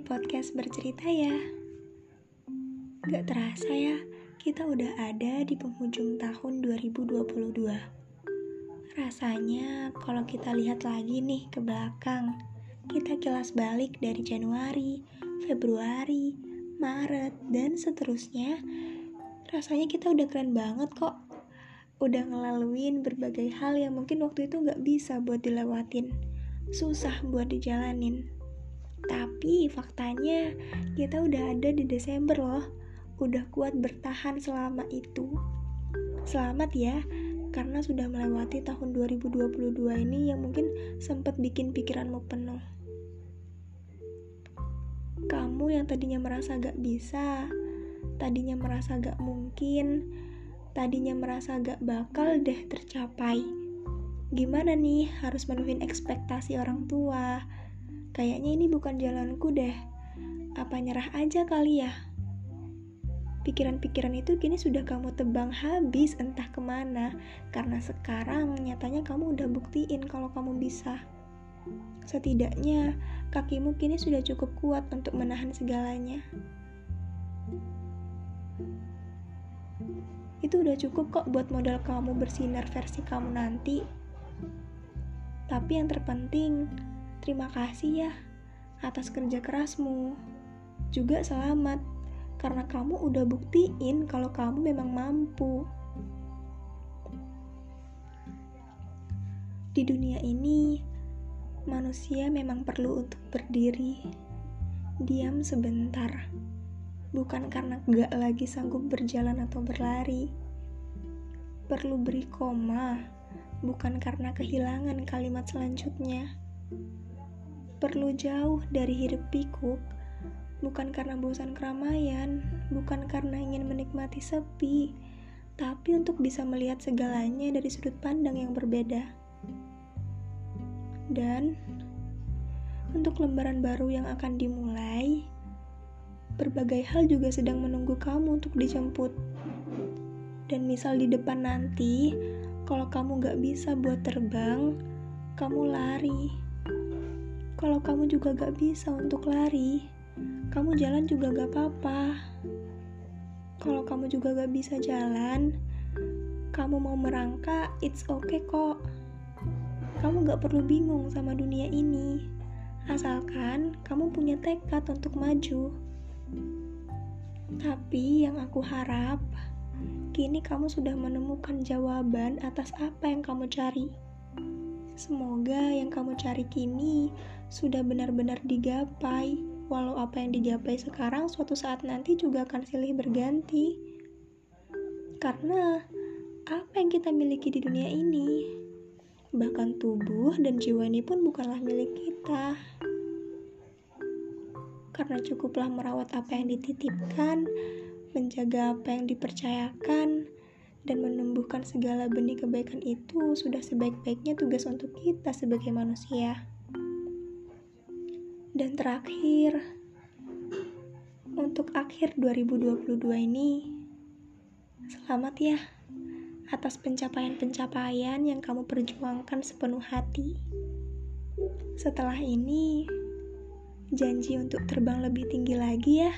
podcast bercerita ya. Gak terasa ya, kita udah ada di penghujung tahun 2022. Rasanya kalau kita lihat lagi nih ke belakang, kita kilas balik dari Januari, Februari, Maret, dan seterusnya. Rasanya kita udah keren banget kok. Udah ngelaluin berbagai hal yang mungkin waktu itu gak bisa buat dilewatin. Susah buat dijalanin tapi faktanya kita udah ada di Desember loh. Udah kuat bertahan selama itu. Selamat ya, karena sudah melewati tahun 2022 ini yang mungkin sempat bikin pikiranmu penuh. Kamu yang tadinya merasa gak bisa, tadinya merasa gak mungkin, tadinya merasa gak bakal deh tercapai. Gimana nih harus menuhin ekspektasi orang tua, Kayaknya ini bukan jalanku deh. Apa nyerah aja kali ya? Pikiran-pikiran itu kini sudah kamu tebang habis entah ke mana, karena sekarang nyatanya kamu udah buktiin kalau kamu bisa. Setidaknya, kakimu kini sudah cukup kuat untuk menahan segalanya. Itu udah cukup kok buat modal kamu bersinar versi kamu nanti. Tapi yang terpenting, Terima kasih ya atas kerja kerasmu. Juga selamat karena kamu udah buktiin kalau kamu memang mampu. Di dunia ini, manusia memang perlu untuk berdiri, diam sebentar, bukan karena gak lagi sanggup berjalan atau berlari. Perlu beri koma, bukan karena kehilangan kalimat selanjutnya perlu jauh dari hidup pikuk, bukan karena bosan keramaian, bukan karena ingin menikmati sepi, tapi untuk bisa melihat segalanya dari sudut pandang yang berbeda. Dan untuk lembaran baru yang akan dimulai, berbagai hal juga sedang menunggu kamu untuk dijemput. Dan misal di depan nanti, kalau kamu gak bisa buat terbang, kamu lari kalau kamu juga gak bisa untuk lari, kamu jalan juga gak apa-apa. Kalau kamu juga gak bisa jalan, kamu mau merangkak, it's okay kok. Kamu gak perlu bingung sama dunia ini, asalkan kamu punya tekad untuk maju. Tapi yang aku harap, kini kamu sudah menemukan jawaban atas apa yang kamu cari. Semoga yang kamu cari kini sudah benar-benar digapai, walau apa yang digapai sekarang suatu saat nanti juga akan silih berganti. Karena apa yang kita miliki di dunia ini, bahkan tubuh dan jiwa ini pun bukanlah milik kita. Karena cukuplah merawat apa yang dititipkan, menjaga apa yang dipercayakan, dan menumbuhkan segala benih kebaikan itu sudah sebaik-baiknya tugas untuk kita sebagai manusia. Dan terakhir, untuk akhir 2022 ini, selamat ya atas pencapaian-pencapaian yang kamu perjuangkan sepenuh hati. Setelah ini, janji untuk terbang lebih tinggi lagi ya.